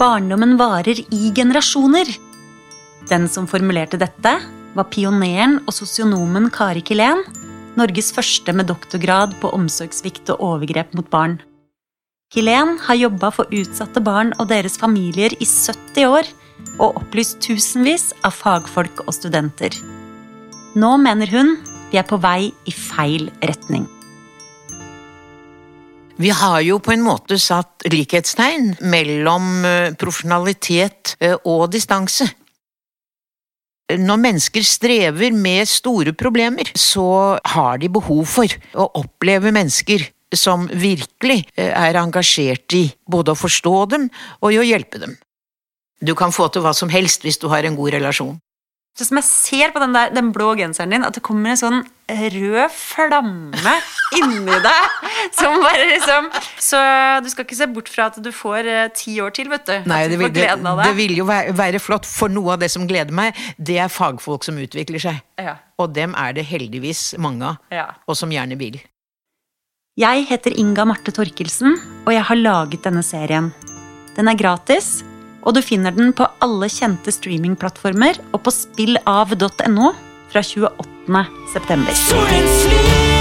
barndommen varer i generasjoner. Den som formulerte dette, var pioneren og sosionomen Kari Kilén, Norges første med doktorgrad på omsorgssvikt og overgrep mot barn. Kilén har jobba for utsatte barn og deres familier i 70 år og opplyst tusenvis av fagfolk og studenter. Nå mener hun vi er på vei i feil retning. Vi har jo på en måte satt likhetstegn mellom eh, profesjonalitet eh, og distanse. Når mennesker strever med store problemer, så har de behov for å oppleve mennesker som virkelig eh, er engasjert i både å forstå dem og i å hjelpe dem. Du kan få til hva som helst hvis du har en god relasjon. Så som jeg ser på den, der, den blå genseren din, at det kommer en sånn rød flamme inni deg. Som bare liksom Så du skal ikke se bort fra at du får eh, ti år til, vet du. Nei, du det vil, det, det vil jo være, være flott, for noe av det som gleder meg, det er fagfolk som utvikler seg. Ja. Og dem er det heldigvis mange av, Ja. og som gjerne vil. Jeg heter Inga Marte Torkelsen, og jeg har laget denne serien. Den er gratis, og du finner den på alle kjente streamingplattformer og på spillav.no fra 28. september.